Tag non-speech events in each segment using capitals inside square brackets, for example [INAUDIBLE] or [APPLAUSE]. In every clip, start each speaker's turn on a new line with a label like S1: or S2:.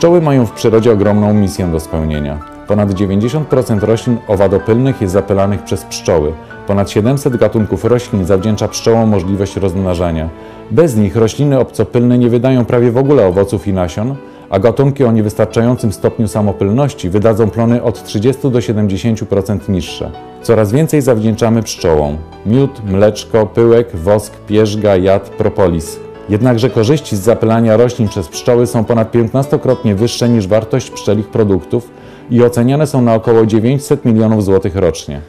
S1: Pszczoły mają w przyrodzie ogromną misję do spełnienia. Ponad 90% roślin owadopylnych jest zapylanych przez pszczoły. Ponad 700 gatunków roślin zawdzięcza pszczołom możliwość rozmnażania. Bez nich rośliny obcopylne nie wydają prawie w ogóle owoców i nasion, a gatunki o niewystarczającym stopniu samopylności wydadzą plony od 30 do 70% niższe. Coraz więcej zawdzięczamy pszczołom. Miód, mleczko, pyłek, wosk, pierzga, jad, propolis. Jednakże korzyści z zapylania roślin przez pszczoły są ponad 15-krotnie wyższe niż wartość pszczelich produktów i oceniane są na około 900 milionów złotych rocznie.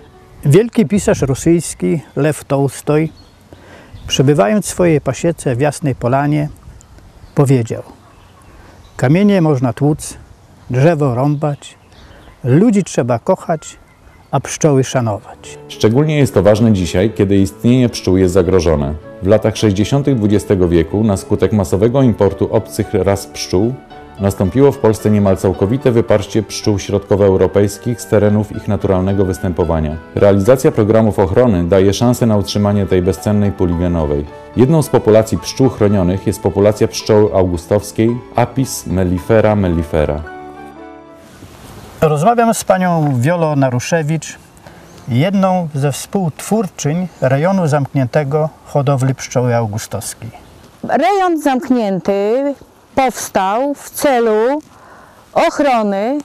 S2: Wielki pisarz rosyjski Lew Tołstoj, przebywając w swojej pasiece w Jasnej Polanie, powiedział Kamienie można tłuc, drzewo rąbać, ludzi trzeba kochać, a pszczoły szanować.
S1: Szczególnie jest to ważne dzisiaj, kiedy istnienie pszczół jest zagrożone. W latach 60. XX wieku, na skutek masowego importu obcych ras pszczół, nastąpiło w Polsce niemal całkowite wyparcie pszczół środkowoeuropejskich z terenów ich naturalnego występowania. Realizacja programów ochrony daje szansę na utrzymanie tej bezcennej puli genowej. Jedną z populacji pszczół chronionych jest populacja pszczoły augustowskiej Apis mellifera mellifera.
S2: Rozmawiam z panią Wiolo Naruszewicz, jedną ze współtwórczyń rejonu zamkniętego hodowli pszczoły augustowskiej.
S3: Rejon zamknięty powstał w celu ochrony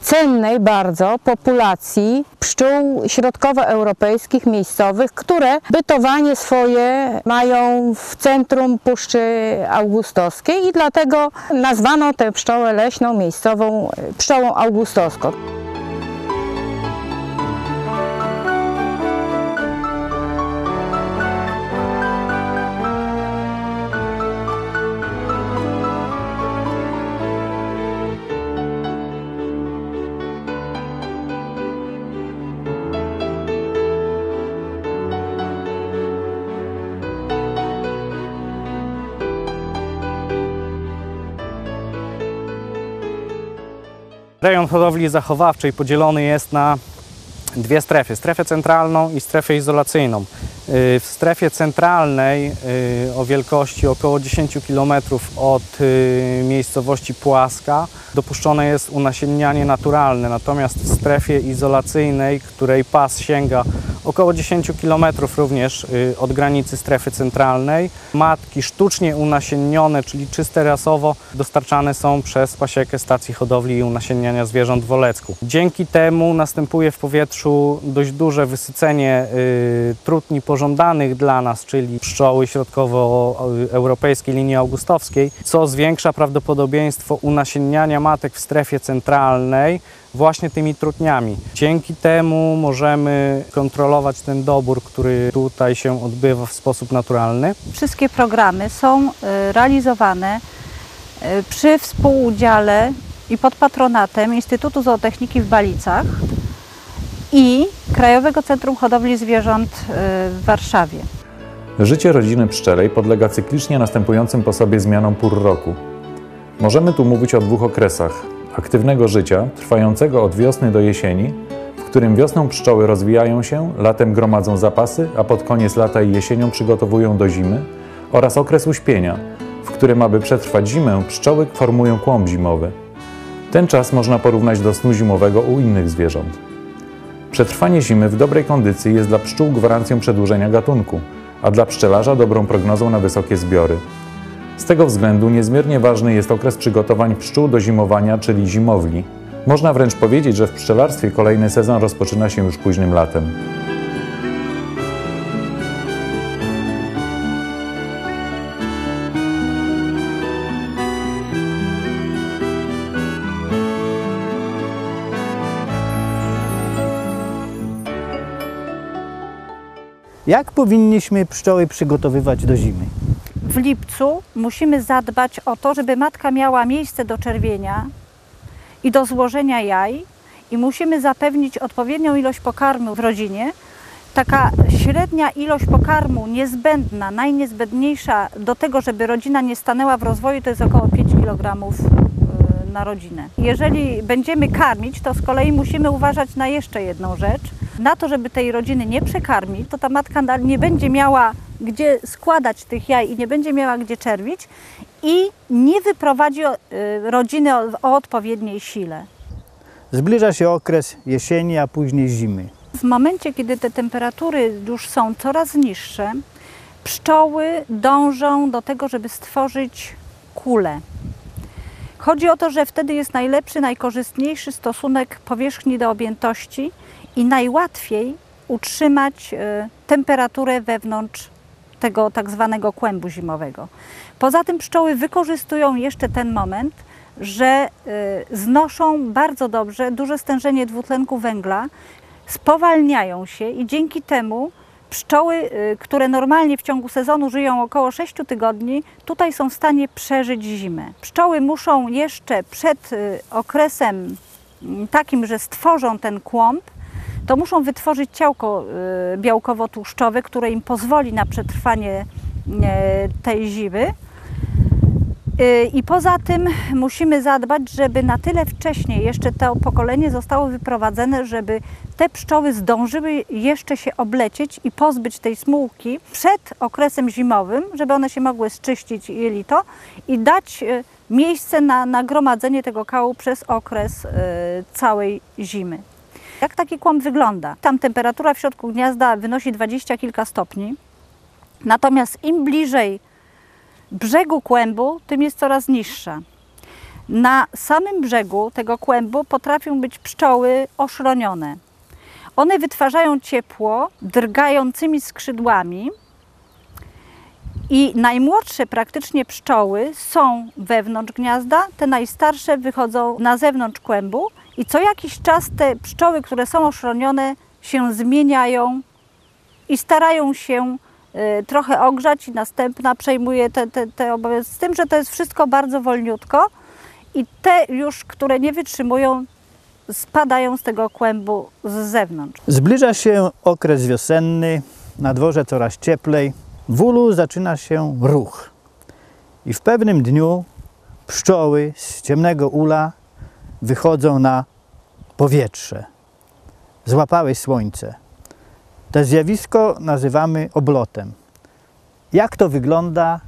S3: cennej bardzo populacji pszczół środkowoeuropejskich miejscowych, które bytowanie swoje mają w centrum Puszczy Augustowskiej i dlatego nazwano tę pszczołę leśną miejscową pszczołą augustowską.
S4: Rejon hodowli zachowawczej podzielony jest na dwie strefy, strefę centralną i strefę izolacyjną. Y, W strefie centralnej y, o wielkości około 10 km od y, miejscowości Płaska dopuszczone jest unasiennianie naturalne, natomiast w strefie izolacyjnej, której pas sięga około 10 km również y, od granicy strefy centralnej, matki sztucznie unasiennione, czyli czyste rasowo, dostarczane są przez pasiekę stacji hodowli i unasienniania zwierząt w Olecku. Dzięki temu następuje w powietrzu dość duże wysycenie y, trutni pożądanych dla nas, czyli pszczoły środkowoeuropejskiej linii augustowskiej, co zwiększa prawdopodobieństwo unasienniania matek w strefie centralnej właśnie tymi trutniami. Dzięki temu możemy kontrolować ten dobór, który tutaj się odbywa w sposób naturalny.
S5: Wszystkie programy są y, realizowane y, przy współudziale i pod patronatem Instytutu Zootechniki w Balicach i Krajowego Centrum Hodowli Zwierząt y, w Warszawie.
S1: Życie rodziny pszczelej podlega cyklicznie następującym po sobie zmianom pór roku. Możemy tu mówić o dwóch okresach: aktywnego życia, trwającego od wiosny do jesieni, w którym wiosną pszczoły rozwijają się, latem gromadzą zapasy, a pod koniec lata i jesienią przygotowują do zimy, oraz okres uśpienia, w którym, aby przetrwać zimę, pszczoły formują kłąb zimowy. Ten czas można porównać do snu zimowego u innych zwierząt. Przetrwanie zimy w dobrej kondycji jest dla pszczół gwarancją przedłużenia gatunku, a dla pszczelarza dobrą prognozą na wysokie zbiory. Z tego względu niezmiernie ważny jest okres przygotowań pszczół do zimowania, czyli zimowli. Można wręcz powiedzieć, że w pszczelarstwie kolejny sezon rozpoczyna się już późnym latem.
S2: Jak powinniśmy pszczoły przygotowywać do zimy?
S5: W lipcu musimy zadbać o to, żeby matka miała miejsce do czerwienia i do złożenia jaj i musimy zapewnić odpowiednią ilość pokarmu w rodzinie. Taka średnia ilość pokarmu niezbędna, najniezbędniejsza do tego, żeby rodzina nie stanęła w rozwoju, to jest około 5 kg y, na rodzinę. Jeżeli będziemy karmić, to z kolei musimy uważać na jeszcze jedną rzecz. Na to, żeby tej rodziny nie przekarmić, to ta matka nie będzie miała gdzie składać tych jaj i nie będzie miała gdzie czerwić i nie wyprowadzi y, rodziny o, o odpowiedniej sile.
S2: Zbliża się okres jesieni, a później zimy.
S5: W momencie, kiedy te temperatury już są coraz niższe, pszczoły dążą do tego, żeby stworzyć kulę. Chodzi o to, że wtedy jest najlepszy, najkorzystniejszy stosunek powierzchni do objętości i najłatwiej utrzymać e, temperaturę wewnątrz tego tak zwanego kłębu zimowego. Poza tym pszczoły wykorzystują jeszcze ten moment, że e, znoszą bardzo dobrze duże stężenie dwutlenku węgla, spowalniają się i dzięki temu pszczoły, y, które normalnie w ciągu sezonu żyją około 6 tygodni, tutaj są w stanie przeżyć zimę. Pszczoły muszą jeszcze przed okresem takim, że stworzą ten kłąb, to muszą wytworzyć ciałko y, białkowo-tłuszczowe, które im pozwoli na przetrwanie e, tej zimy. Y, I poza tym musimy zadbać, żeby na tyle wcześniej jeszcze to pokolenie zostało wyprowadzone, żeby te pszczoły zdążyły jeszcze się oblecieć i pozbyć tej smułki przed okresem zimowym, żeby one się mogły zczyścić jelito i dać y, miejsce na nagromadzenie tego kału przez okres y, całej zimy. Jak taki kłąb wygląda? Tam temperatura w środku gniazda wynosi dwadzieścia kilka stopni, natomiast im bliżej brzegu kłębu, tym jest coraz niższa. Na samym brzegu tego kłębu potrafią być pszczoły oszronione. One wytwarzają ciepło drgającymi skrzydłami i najmłodsze praktycznie pszczoły są wewnątrz gniazda, te najstarsze wychodzą na zewnątrz kłębu i co jakiś czas te pszczoły, które są oszronione się zmieniają i starają się y, trochę ogrzać i następna przejmuje te, te, te obowiązki. Z tym, że to jest wszystko bardzo wolniutko i te już, które nie wytrzymują, spadają z tego kłębu z zewnątrz.
S2: Zbliża się okres wiosenny, na dworze coraz cieplej. W ulu zaczyna się ruch. I w pewnym dniu pszczoły z ciemnego ula wychodzą na powietrze. Złapały słońce. To zjawisko nazywamy oblotem. Jak to wygląda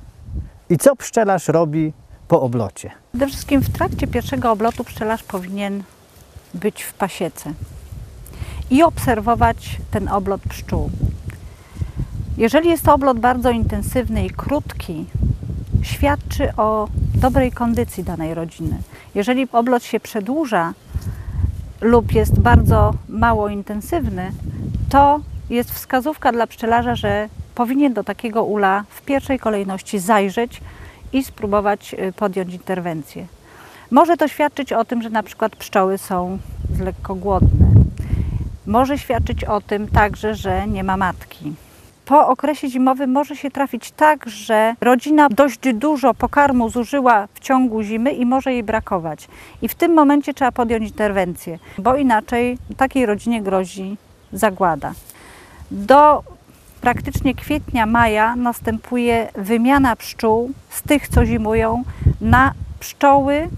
S2: i co pszczelarz robi po oblocie?
S5: Przede wszystkim w trakcie pierwszego oblotu pszczelarz powinien być w pasiece i obserwować ten oblot pszczół. Jeżeli jest to oblot bardzo intensywny i krótki, świadczy o dobrej kondycji danej rodziny. Jeżeli oblot się przedłuża lub jest bardzo mało intensywny, to jest wskazówka dla pszczelarza, że powinien do takiego ula w pierwszej kolejności zajrzeć i spróbować y, podjąć interwencję. Może to świadczyć o tym, że na przykład pszczoły są lekko głodne. Może świadczyć o tym także, że nie ma matki. Po okresie zimowym może się trafić tak, że rodzina dość dużo pokarmu zużyła w ciągu zimy i może jej brakować. I w tym momencie trzeba podjąć interwencję, bo inaczej takiej rodzinie grozi zagłada. Do praktycznie kwietnia, maja następuje wymiana pszczół z tych, co zimują, na pszczoły,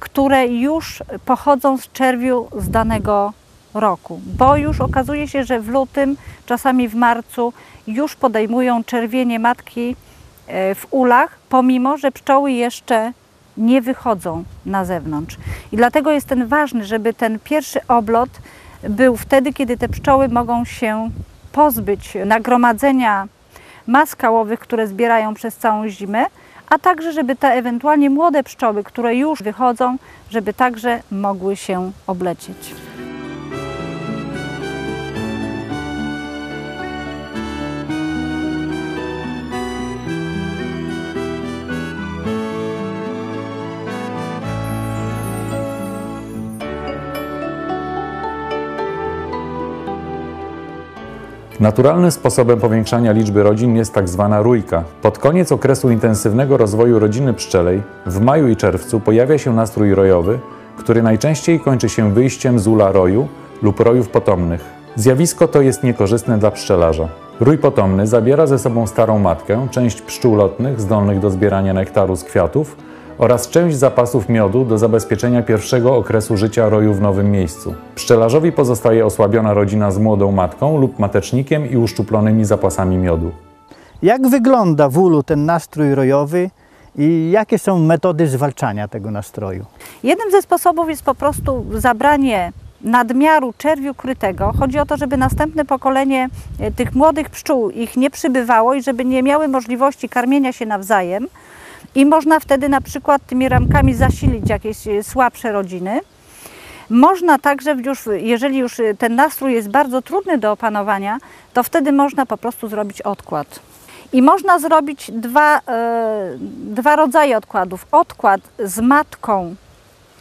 S5: które już pochodzą z czerwiu z danego roku, bo już okazuje się, że w lutym, czasami w marcu już podejmują czerwienie matki e, w ulach, pomimo że pszczoły jeszcze nie wychodzą na zewnątrz. I dlatego jest ten ważny, żeby ten pierwszy oblot był wtedy, kiedy te pszczoły mogą się pozbyć nagromadzenia mas kałowych, które zbierają przez całą zimę, a także żeby te ewentualnie młode pszczoły, które już wychodzą, żeby także mogły się oblecieć.
S1: Naturalnym sposobem powiększania liczby rodzin jest tak zwana rójka. Pod koniec okresu intensywnego rozwoju rodziny pszczelej, w maju i czerwcu pojawia się nastrój rojowy, który najczęściej kończy się wyjściem z ula roju lub rojów potomnych. Zjawisko to jest niekorzystne dla pszczelarza. Rój potomny zabiera ze sobą starą matkę, część pszczół lotnych zdolnych do zbierania nektaru z kwiatów oraz część zapasów miodu do zabezpieczenia pierwszego okresu życia roju w nowym miejscu. Pszczelarzowi pozostaje osłabiona rodzina z młodą matką lub matecznikiem i uszczuplonymi zapasami miodu.
S2: Jak wygląda w ulu ten nastrój rojowy i jakie są metody zwalczania tego nastroju?
S5: Jednym ze sposobów jest po prostu zabranie nadmiaru czerwiu krytego. Chodzi o to, żeby następne pokolenie e, tych młodych pszczół ich nie przybywało i żeby nie miały możliwości karmienia się nawzajem. I można wtedy na przykład tymi ramkami zasilić jakieś e, słabsze rodziny. Można także już, jeżeli już e, ten nastrój jest bardzo trudny do opanowania, to wtedy można po prostu zrobić odkład. I można zrobić dwa, e, dwa rodzaje odkładów. Odkład z matką,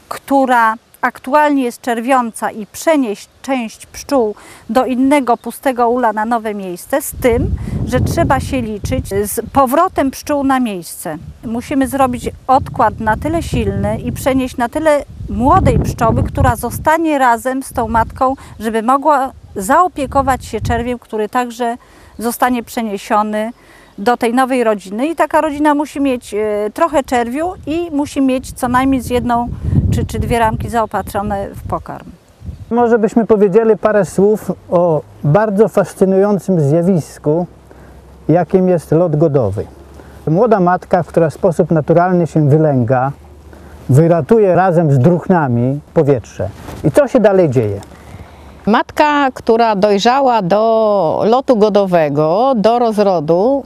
S5: która aktualnie jest czerwiąca i przenieść część pszczół do innego pustego ula na nowe miejsce, z tym, że trzeba się liczyć z powrotem pszczół na miejsce. Musimy zrobić odkład na tyle silny i przenieść na tyle młodej pszczoły, która zostanie razem z tą matką, żeby mogła zaopiekować się czerwiem, który także zostanie przeniesiony do tej nowej rodziny. I taka rodzina musi mieć e, trochę czerwiu i musi mieć co najmniej z jedną czy, czy dwie ramki zaopatrzone w pokarm.
S2: Może byśmy powiedzieli parę słów o bardzo fascynującym zjawisku, jakim jest lot godowy. Młoda matka, która w sposób naturalny się wylęga, wyratuje razem z druchnami powietrze. I co się dalej dzieje?
S6: Matka, która dojrzała do lotu godowego, do rozrodu,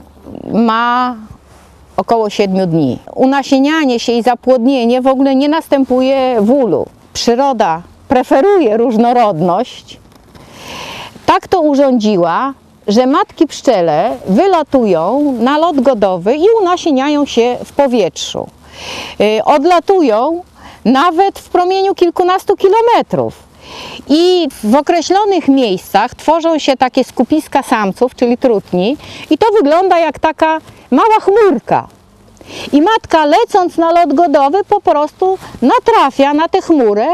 S6: ma około 7 dni. Unasienianie się i zapłodnienie w ogóle nie następuje w ulu. Przyroda preferuje różnorodność. Tak to urządziła, że matki pszczele wylatują na lot godowy i unasieniają się w powietrzu. Y, Odlatują nawet w promieniu kilkunastu kilometrów. I w określonych miejscach tworzą się takie skupiska samców, czyli trutni, i to wygląda jak taka mała chmurka. I matka lecąc na lot godowy po prostu natrafia na tę chmurę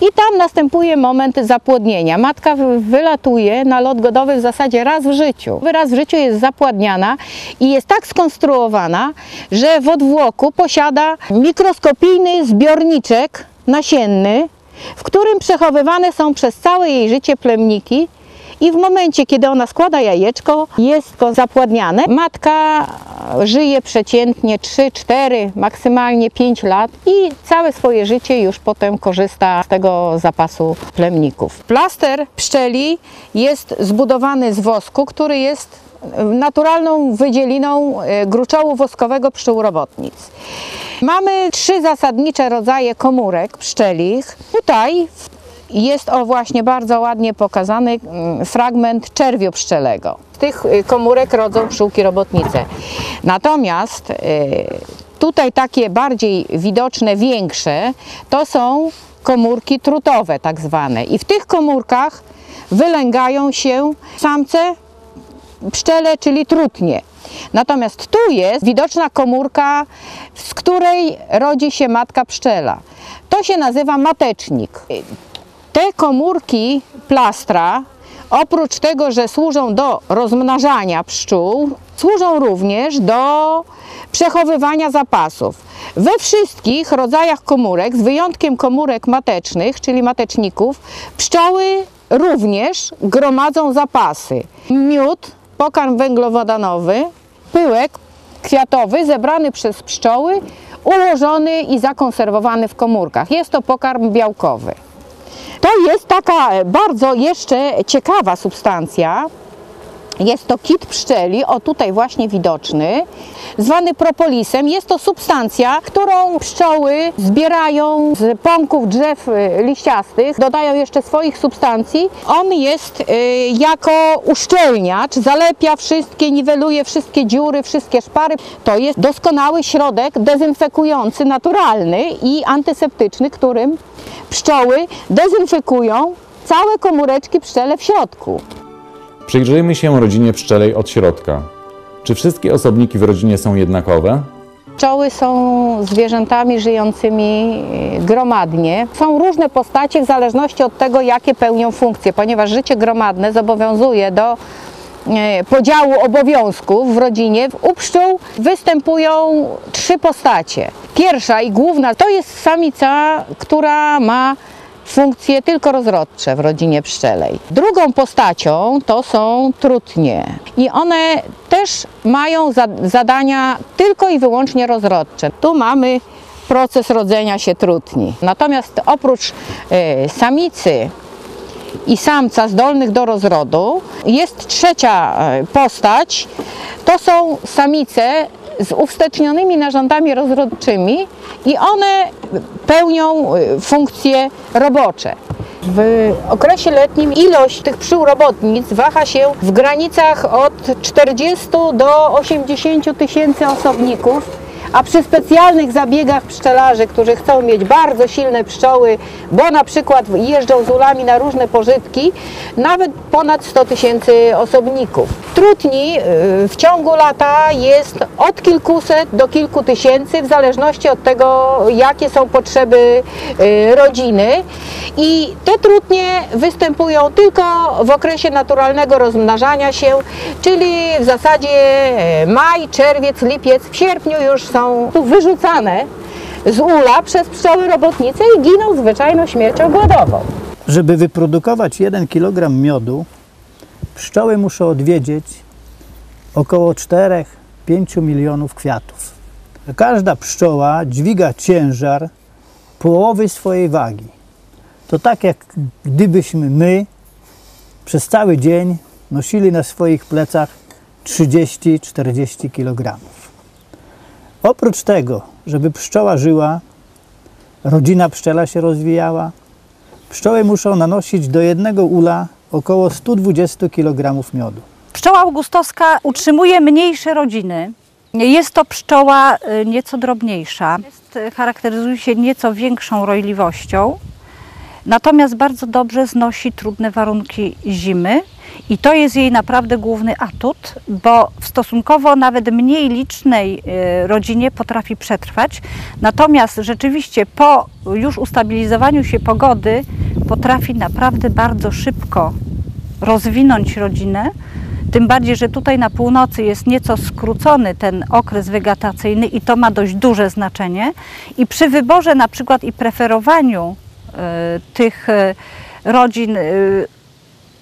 S6: i tam następuje moment zapłodnienia. Matka wy- wylatuje na lot godowy w zasadzie raz w życiu. Raz w życiu jest zapładniana i jest tak skonstruowana, że w odwłoku posiada mikroskopijny zbiorniczek nasienny, w którym przechowywane są przez całe jej życie plemniki i w momencie, kiedy ona składa jajeczko, jest to zapładniane. Matka żyje przeciętnie 3, 4, maksymalnie 5 lat i całe swoje życie już potem korzysta z tego zapasu plemników. Plaster pszczeli jest zbudowany z wosku, który jest naturalną wydzieliną e, gruczołu woskowego pszczół robotnic. Mamy trzy zasadnicze rodzaje komórek pszczelich. Tutaj jest o właśnie bardzo ładnie pokazany mm, fragment czerwiu pszczelego. Tych y, komórek rodzą pszczółki robotnice. Natomiast y, tutaj takie bardziej widoczne, większe, to są komórki trutowe tak zwane. I w tych komórkach wylęgają się samce pszczele, czyli trutnie. Natomiast tu jest widoczna komórka, z której rodzi się matka pszczela. To się nazywa matecznik. Te komórki plastra, oprócz tego, że służą do rozmnażania pszczół, służą również do przechowywania zapasów. We wszystkich rodzajach komórek, z wyjątkiem komórek matecznych, czyli mateczników, pszczoły również gromadzą zapasy. Miód, pokarm węglowodanowy, pyłek kwiatowy zebrany przez pszczoły, ułożony i zakonserwowany w komórkach. Jest to pokarm białkowy. To jest taka bardzo jeszcze ciekawa substancja. Jest to kit pszczeli, o tutaj właśnie widoczny, zwany propolisem. Jest to substancja, którą pszczoły zbierają z pąków drzew y, liściastych, dodają jeszcze swoich substancji. On jest y, jako uszczelniacz, zalepia wszystkie, niweluje wszystkie dziury, wszystkie szpary. To jest doskonały środek dezynfekujący, naturalny i antyseptyczny, którym pszczoły dezynfekują całe komóreczki pszczele w środku.
S1: Przyjrzyjmy się rodzinie pszczelej od środka. Czy wszystkie osobniki w rodzinie są jednakowe?
S6: Pszczoły są zwierzętami żyjącymi e, gromadnie. Są różne postacie w zależności od tego, jakie pełnią funkcje, ponieważ życie gromadne zobowiązuje do e, podziału obowiązków w rodzinie. U pszczół występują trzy postacie. Pierwsza i główna to jest samica, która ma funkcje tylko rozrodcze w rodzinie pszczelej. Drugą postacią to są trutnie i one też mają za, zadania tylko i wyłącznie rozrodcze. Tu mamy proces rodzenia się trutni. Natomiast oprócz e, samicy i samca zdolnych do rozrodu jest trzecia e, postać. To są samice z uwstecznionymi narządami rozrodczymi i one pełnią y, funkcje robocze. W okresie letnim ilość tych pszczół waha się w granicach od 40 do 80 tysięcy osobników. A przy specjalnych zabiegach pszczelarzy, którzy chcą mieć bardzo silne pszczoły, bo na przykład jeżdżą z ulami na różne pożytki, nawet ponad 100 tysięcy osobników. Trutni y, w ciągu lata jest od kilkuset do kilku tysięcy, w zależności od tego, jakie są potrzeby y, rodziny. I te trutnie występują tylko w okresie naturalnego rozmnażania się, czyli w zasadzie e, maj, czerwiec, lipiec, w sierpniu już są tu wyrzucane z ula przez pszczoły robotnice i giną zwyczajną śmiercią głodową.
S2: Żeby wyprodukować 1 kg miodu, pszczoły muszą odwiedzić około 4-5 milionów kwiatów. Każda pszczoła dźwiga ciężar połowy swojej wagi. To tak jak gdybyśmy my przez cały dzień nosili na swoich plecach 30-40 kg. Oprócz tego, żeby pszczoła żyła, rodzina pszczela się rozwijała, pszczoły muszą nanosić do jednego ula około 120 kg miodu.
S5: Pszczoła augustowska utrzymuje mniejsze rodziny. Jest to pszczoła y, nieco drobniejsza, Jest, y, charakteryzuje się nieco większą rojliwością, natomiast bardzo dobrze znosi trudne warunki zimy i to jest jej naprawdę główny atut, bo w stosunkowo nawet mniej licznej y, rodzinie potrafi przetrwać. Natomiast rzeczywiście po już ustabilizowaniu się pogody potrafi naprawdę bardzo szybko rozwinąć rodzinę. Tym bardziej, że tutaj na północy jest nieco skrócony ten okres wegetacyjny i to ma dość duże znaczenie. I przy wyborze na przykład i preferowaniu y, tych y, rodzin y,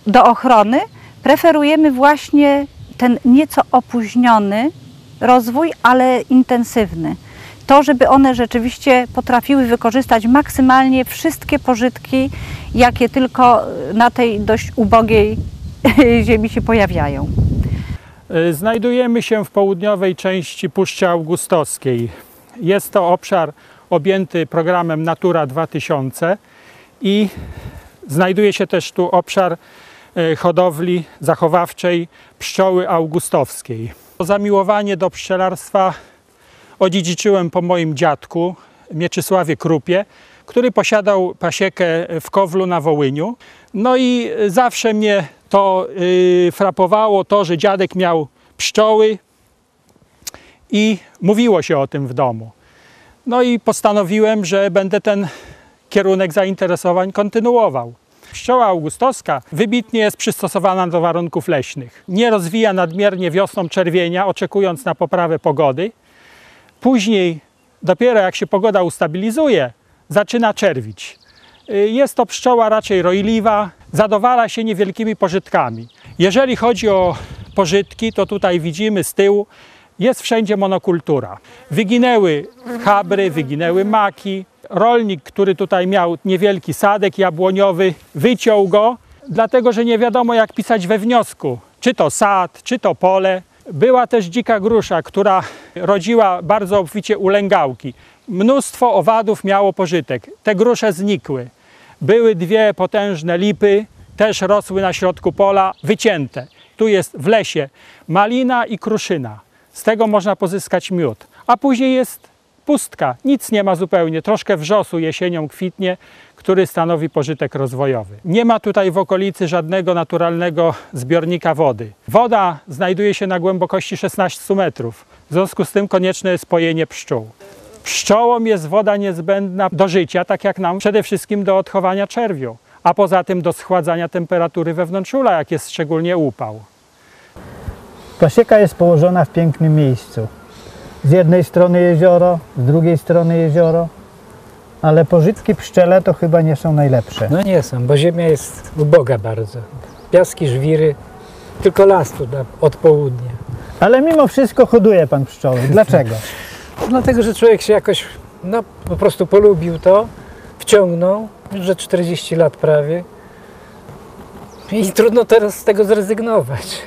S5: do ochrony preferujemy właśnie ten nieco opóźniony rozwój, ale intensywny. To, żeby one rzeczywiście potrafiły wykorzystać maksymalnie wszystkie pożytki, jakie tylko na tej dość ubogiej [LAUGHS] ziemi się pojawiają.
S7: Znajdujemy się w południowej części Puszczy Augustowskiej. Jest to obszar objęty programem Natura 2000 i znajduje się też tu obszar e, hodowli zachowawczej pszczoły augustowskiej. Zamiłowanie do pszczelarstwa odziedziczyłem po moim dziadku Mieczysławie Krupie, który posiadał pasiekę w Kowlu na Wołyniu. No i zawsze mnie to yy, frapowało to, że dziadek miał pszczoły i mówiło się o tym w domu. No i postanowiłem, że będę ten kierunek zainteresowań kontynuował. Pszczoła augustowska wybitnie jest przystosowana do warunków leśnych. Nie rozwija nadmiernie wiosną czerwienia, oczekując na poprawę pogody. Później, dopiero jak się pogoda ustabilizuje, zaczyna czerwić. Y, Jest to pszczoła raczej rojliwa, zadowala się niewielkimi pożytkami. Jeżeli chodzi o pożytki, to tutaj widzimy z tyłu, jest wszędzie monokultura. Wyginęły chabry, wyginęły maki. Rolnik, który tutaj miał niewielki sadek jabłoniowy, wyciął go, dlatego że nie wiadomo jak pisać we wniosku, czy to sad, czy to pole. Była też dzika grusza, która rodziła bardzo obficie ulęgałki. Mnóstwo owadów miało pożytek. Te grusze znikły. Były dwie potężne lipy, też rosły na środku pola, wycięte. Tu jest w lesie malina i kruszyna. Z tego można pozyskać miód. A później jest pustka, nic nie ma zupełnie. Troszkę wrzosu jesienią kwitnie, który stanowi pożytek rozwojowy. Nie ma tutaj w okolicy żadnego naturalnego zbiornika wody. Woda znajduje się na głębokości 16 metrów. W związku z tym konieczne jest pojenie pszczół. Pszczołom jest woda niezbędna do życia, tak jak nam przede wszystkim do odchowania czerwiu, a poza tym do schładzania temperatury wewnątrz ula, jak jest szczególnie upał.
S2: Pasieka jest położona w pięknym miejscu. Z jednej strony jezioro, z drugiej strony jezioro. Ale pożytki pszczele to chyba nie są najlepsze.
S8: No nie są, bo ziemia jest uboga bardzo. Piaski, żwiry, tylko las tu od południa.
S2: Ale mimo wszystko hoduje pan pszczoły. Dlaczego? [LAUGHS]
S8: Dlatego, że człowiek się jakoś, no po prostu polubił to, wciągnął, już że 40 lat prawie. I trudno teraz z tego zrezygnować.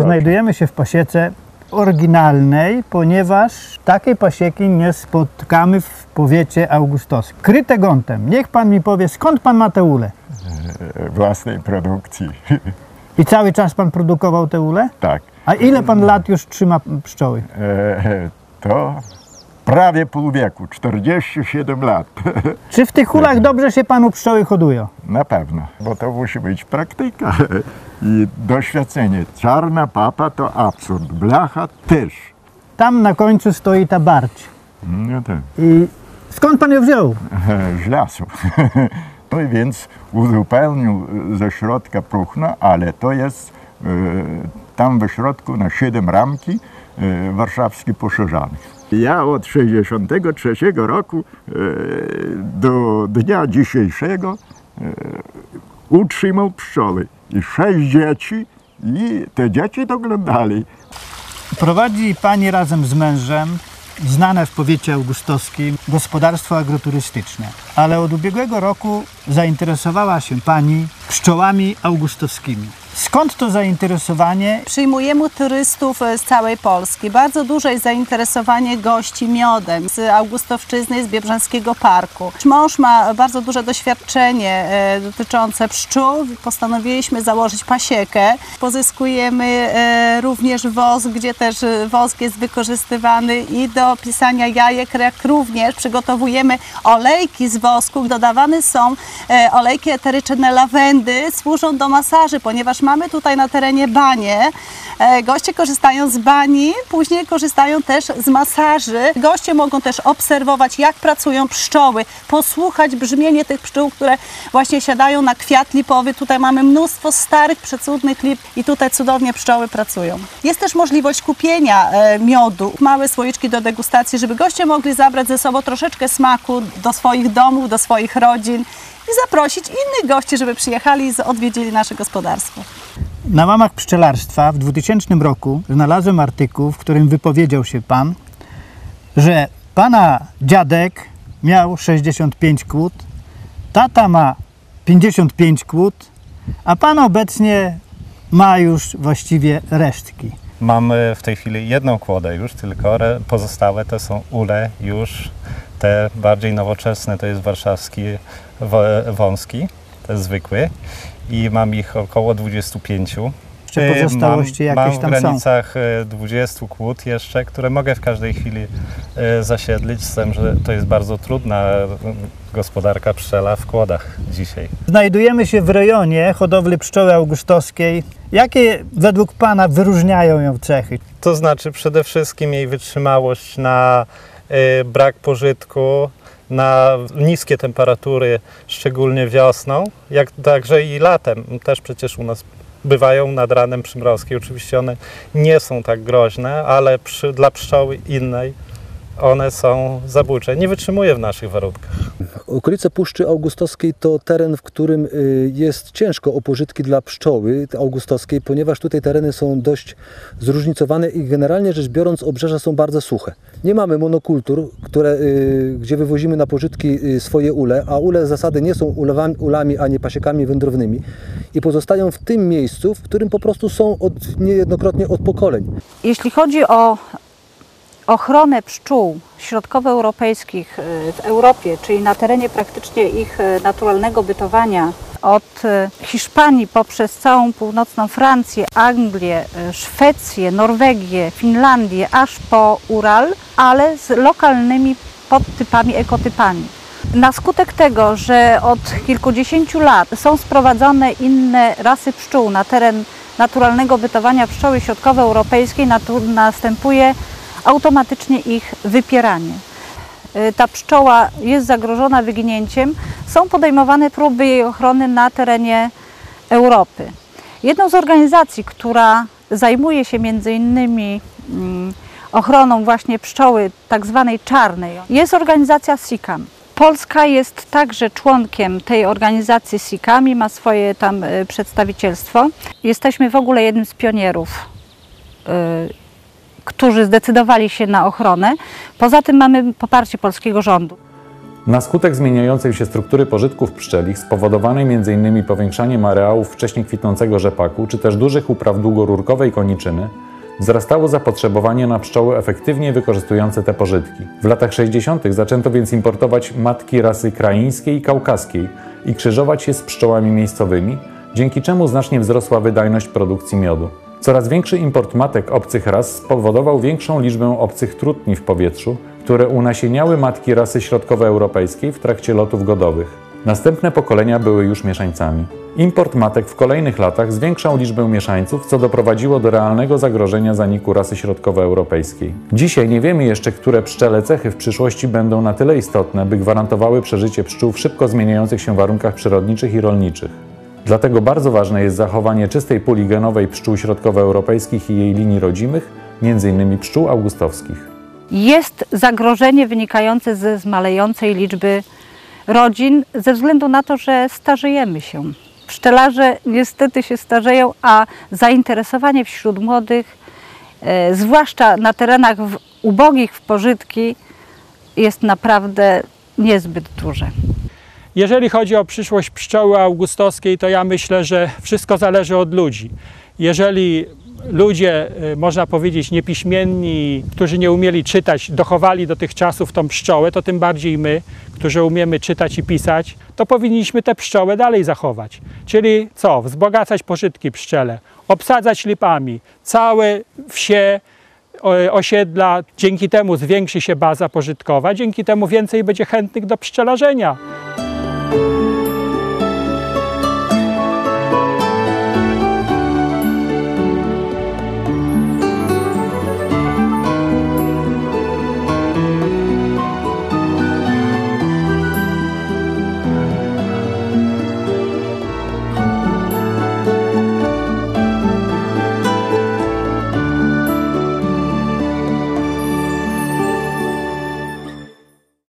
S2: Znajdujemy się w pasiece oryginalnej, ponieważ takiej pasieki nie spotkamy w powiecie augustowskim. Kryte gątem. Niech pan mi powie, skąd pan ma te ule?
S9: własnej produkcji. [LAUGHS]
S2: I cały czas pan produkował te ule?
S9: Tak.
S2: A ile pan lat już trzyma pszczoły?
S9: E, to prawie pół wieku, 47 lat. [LAUGHS]
S2: Czy w tych ulach dobrze się panu pszczoły hodują?
S9: Na pewno, bo to musi być praktyka [LAUGHS] i doświadczenie. Czarna papa to absurd, blacha też.
S2: Tam na końcu stoi ta barć.
S9: No tak,
S2: I skąd pan ją wziął? [LAUGHS]
S9: z lasu. No i więc uzupełnił ze środka próchno, ale to jest e, tam we środku na 7 ramki e, warszawski poszerzany. Ja od 63 roku e, do dnia dzisiejszego e, utrzymał pszczoły. I sześć dzieci i te dzieci doglądali.
S2: Prowadzi pani razem z mężem znane w powiecie augustowskim gospodarstwo agroturystyczne. Ale od ubiegłego roku zainteresowała się pani pszczołami augustowskimi. Skąd to zainteresowanie?
S10: Przyjmujemy turystów e, z całej Polski. Bardzo duże jest zainteresowanie gości miodem z Augustowszczyzny, z Biebrzańskiego Parku. Mąż ma bardzo duże doświadczenie e, dotyczące pszczół. Postanowiliśmy założyć pasiekę. Pozyskujemy e, również wosk, gdzie też wosk jest wykorzystywany i do pisania jajek, jak również przygotowujemy olejki z wosku. Dodawane są olejki eteryczne lawendy, służą do masaży, ponieważ mamy tutaj na terenie banie. E, Goście korzystają z bani, później korzystają też z masaży. Goście mogą też obserwować, jak pracują pszczoły, posłuchać brzmienie tych pszczół, które właśnie siadają na kwiat lipowy. Tutaj mamy mnóstwo starych, przecudnych lip i tutaj cudownie pszczoły pracują. Jest też możliwość kupienia e, miodu, małe słoiczki do degustacji, żeby goście mogli zabrać ze sobą troszeczkę smaku do swoich domów, do swoich rodzin i zaprosić innych gości, żeby przyjechali i odwiedzili nasze gospodarstwo.
S2: Na łamach pszczelarstwa w 2000 roku znalazłem artykuł, w którym wypowiedział się pan, że pana dziadek miał 65 kłód, tata ma 55 kłód, a pan obecnie ma już właściwie resztki.
S11: Mamy w tej chwili jedną kłodę już, tylko pozostałe to są ule już te bardziej nowoczesne, to jest warszawski wąski, to jest zwykły i mam ich około 25.
S2: Jeszcze
S11: E,
S2: pozostałości
S11: mam,
S2: jakieś
S11: mam
S2: tam
S11: w granicach e, 20 kłód jeszcze, które mogę w każdej chwili e, zasiedlić, z tym, że to jest bardzo trudna e, gospodarka pszczela w kłodach dzisiaj.
S2: Znajdujemy się w rejonie hodowli pszczoły augustowskiej. Jakie według pana wyróżniają ją cechy?
S11: To znaczy przede wszystkim jej wytrzymałość na y, brak pożytku, na niskie temperatury, szczególnie wiosną, jak także i latem. Też przecież u nas bywają nad ranem przymrozki. Oczywiście one nie są tak groźne, ale przy, dla pszczoły innej one są zabójcze. Nie wytrzymuje w naszych warunkach.
S12: Okolice Puszczy Augustowskiej to teren, w którym y, jest ciężko o pożytki dla pszczoły augustowskiej, ponieważ tutaj tereny są dość zróżnicowane i generalnie rzecz biorąc obrzeża są bardzo suche. Nie mamy monokultur, które, y, gdzie wywozimy na pożytki y, swoje ule, a ule z zasady nie są ulewami, ulami, a nie pasiekami wędrownymi i pozostają w tym miejscu, w którym po prostu są od, niejednokrotnie od pokoleń.
S5: Jeśli chodzi o ochronę pszczół środkowoeuropejskich y, w Europie, czyli na terenie praktycznie ich y, naturalnego bytowania, od y, Hiszpanii poprzez całą północną Francję, Anglię, Szwecję, Norwegię, Finlandię, aż po Ural, ale z lokalnymi podtypami, ekotypami. Na skutek tego, że od kilkudziesięciu lat są sprowadzone inne rasy pszczół na teren naturalnego bytowania pszczoły środkowoeuropejskiej, następuje automatycznie ich wypieranie. Y, Ta pszczoła jest zagrożona wyginięciem, są podejmowane próby jej ochrony na terenie Europy. Jedną z organizacji, która zajmuje się między innymi mm, ochroną właśnie pszczoły tak zwanej czarnej jest organizacja SICAM. Polska jest także członkiem tej organizacji SIKAMI, ma swoje tam y, przedstawicielstwo. Jesteśmy w ogóle jednym z pionierów, y, którzy zdecydowali się na ochronę. Poza tym mamy poparcie polskiego rządu.
S1: Na skutek zmieniającej się struktury pożytków pszczelich, spowodowanej m.in. powiększaniem areałów wcześniej kwitnącego rzepaku, czy też dużych upraw długorurkowej koniczyny, wzrastało zapotrzebowanie na pszczoły efektywnie wykorzystujące te pożytki. W latach 60. zaczęto więc importować matki rasy kraińskiej i kaukaskiej i krzyżować je z pszczołami miejscowymi, dzięki czemu znacznie wzrosła wydajność produkcji miodu. Coraz większy import matek obcych ras spowodował większą liczbę obcych trutni w powietrzu, które unasieniały matki rasy środkowoeuropejskiej w trakcie lotów godowych. Następne pokolenia były już mieszańcami. Import matek w kolejnych latach zwiększał liczbę mieszańców, co doprowadziło do realnego zagrożenia zaniku rasy środkowoeuropejskiej. Dzisiaj nie wiemy jeszcze, które pszczele cechy w przyszłości będą na tyle istotne, by gwarantowały przeżycie pszczół w szybko zmieniających się warunkach przyrodniczych i rolniczych. Dlatego bardzo ważne jest zachowanie czystej puli genowej pszczół środkowoeuropejskich i jej linii rodzimych, m.in. pszczół augustowskich.
S5: Jest zagrożenie wynikające ze zmalejącej liczby rodzin ze względu na to, że starzejemy się. Pszczelarze niestety się starzeją, a zainteresowanie wśród młodych, e, zwłaszcza na terenach ubogich w pożytki, jest naprawdę niezbyt duże.
S7: Jeżeli chodzi o przyszłość pszczoły augustowskiej, to ja myślę, że wszystko zależy od ludzi. Jeżeli ludzie, y, można powiedzieć, niepiśmienni, którzy nie umieli czytać, dochowali do tych czasów tą pszczołę, to tym bardziej my, którzy umiemy czytać i pisać, to powinniśmy tę pszczołę dalej zachować. Czyli co? Wzbogacać pożytki pszczele, obsadzać lipami, całe wsie, osiedla, dzięki temu zwiększy się baza pożytkowa, dzięki temu więcej będzie chętnych do pszczelarzenia. Thank you.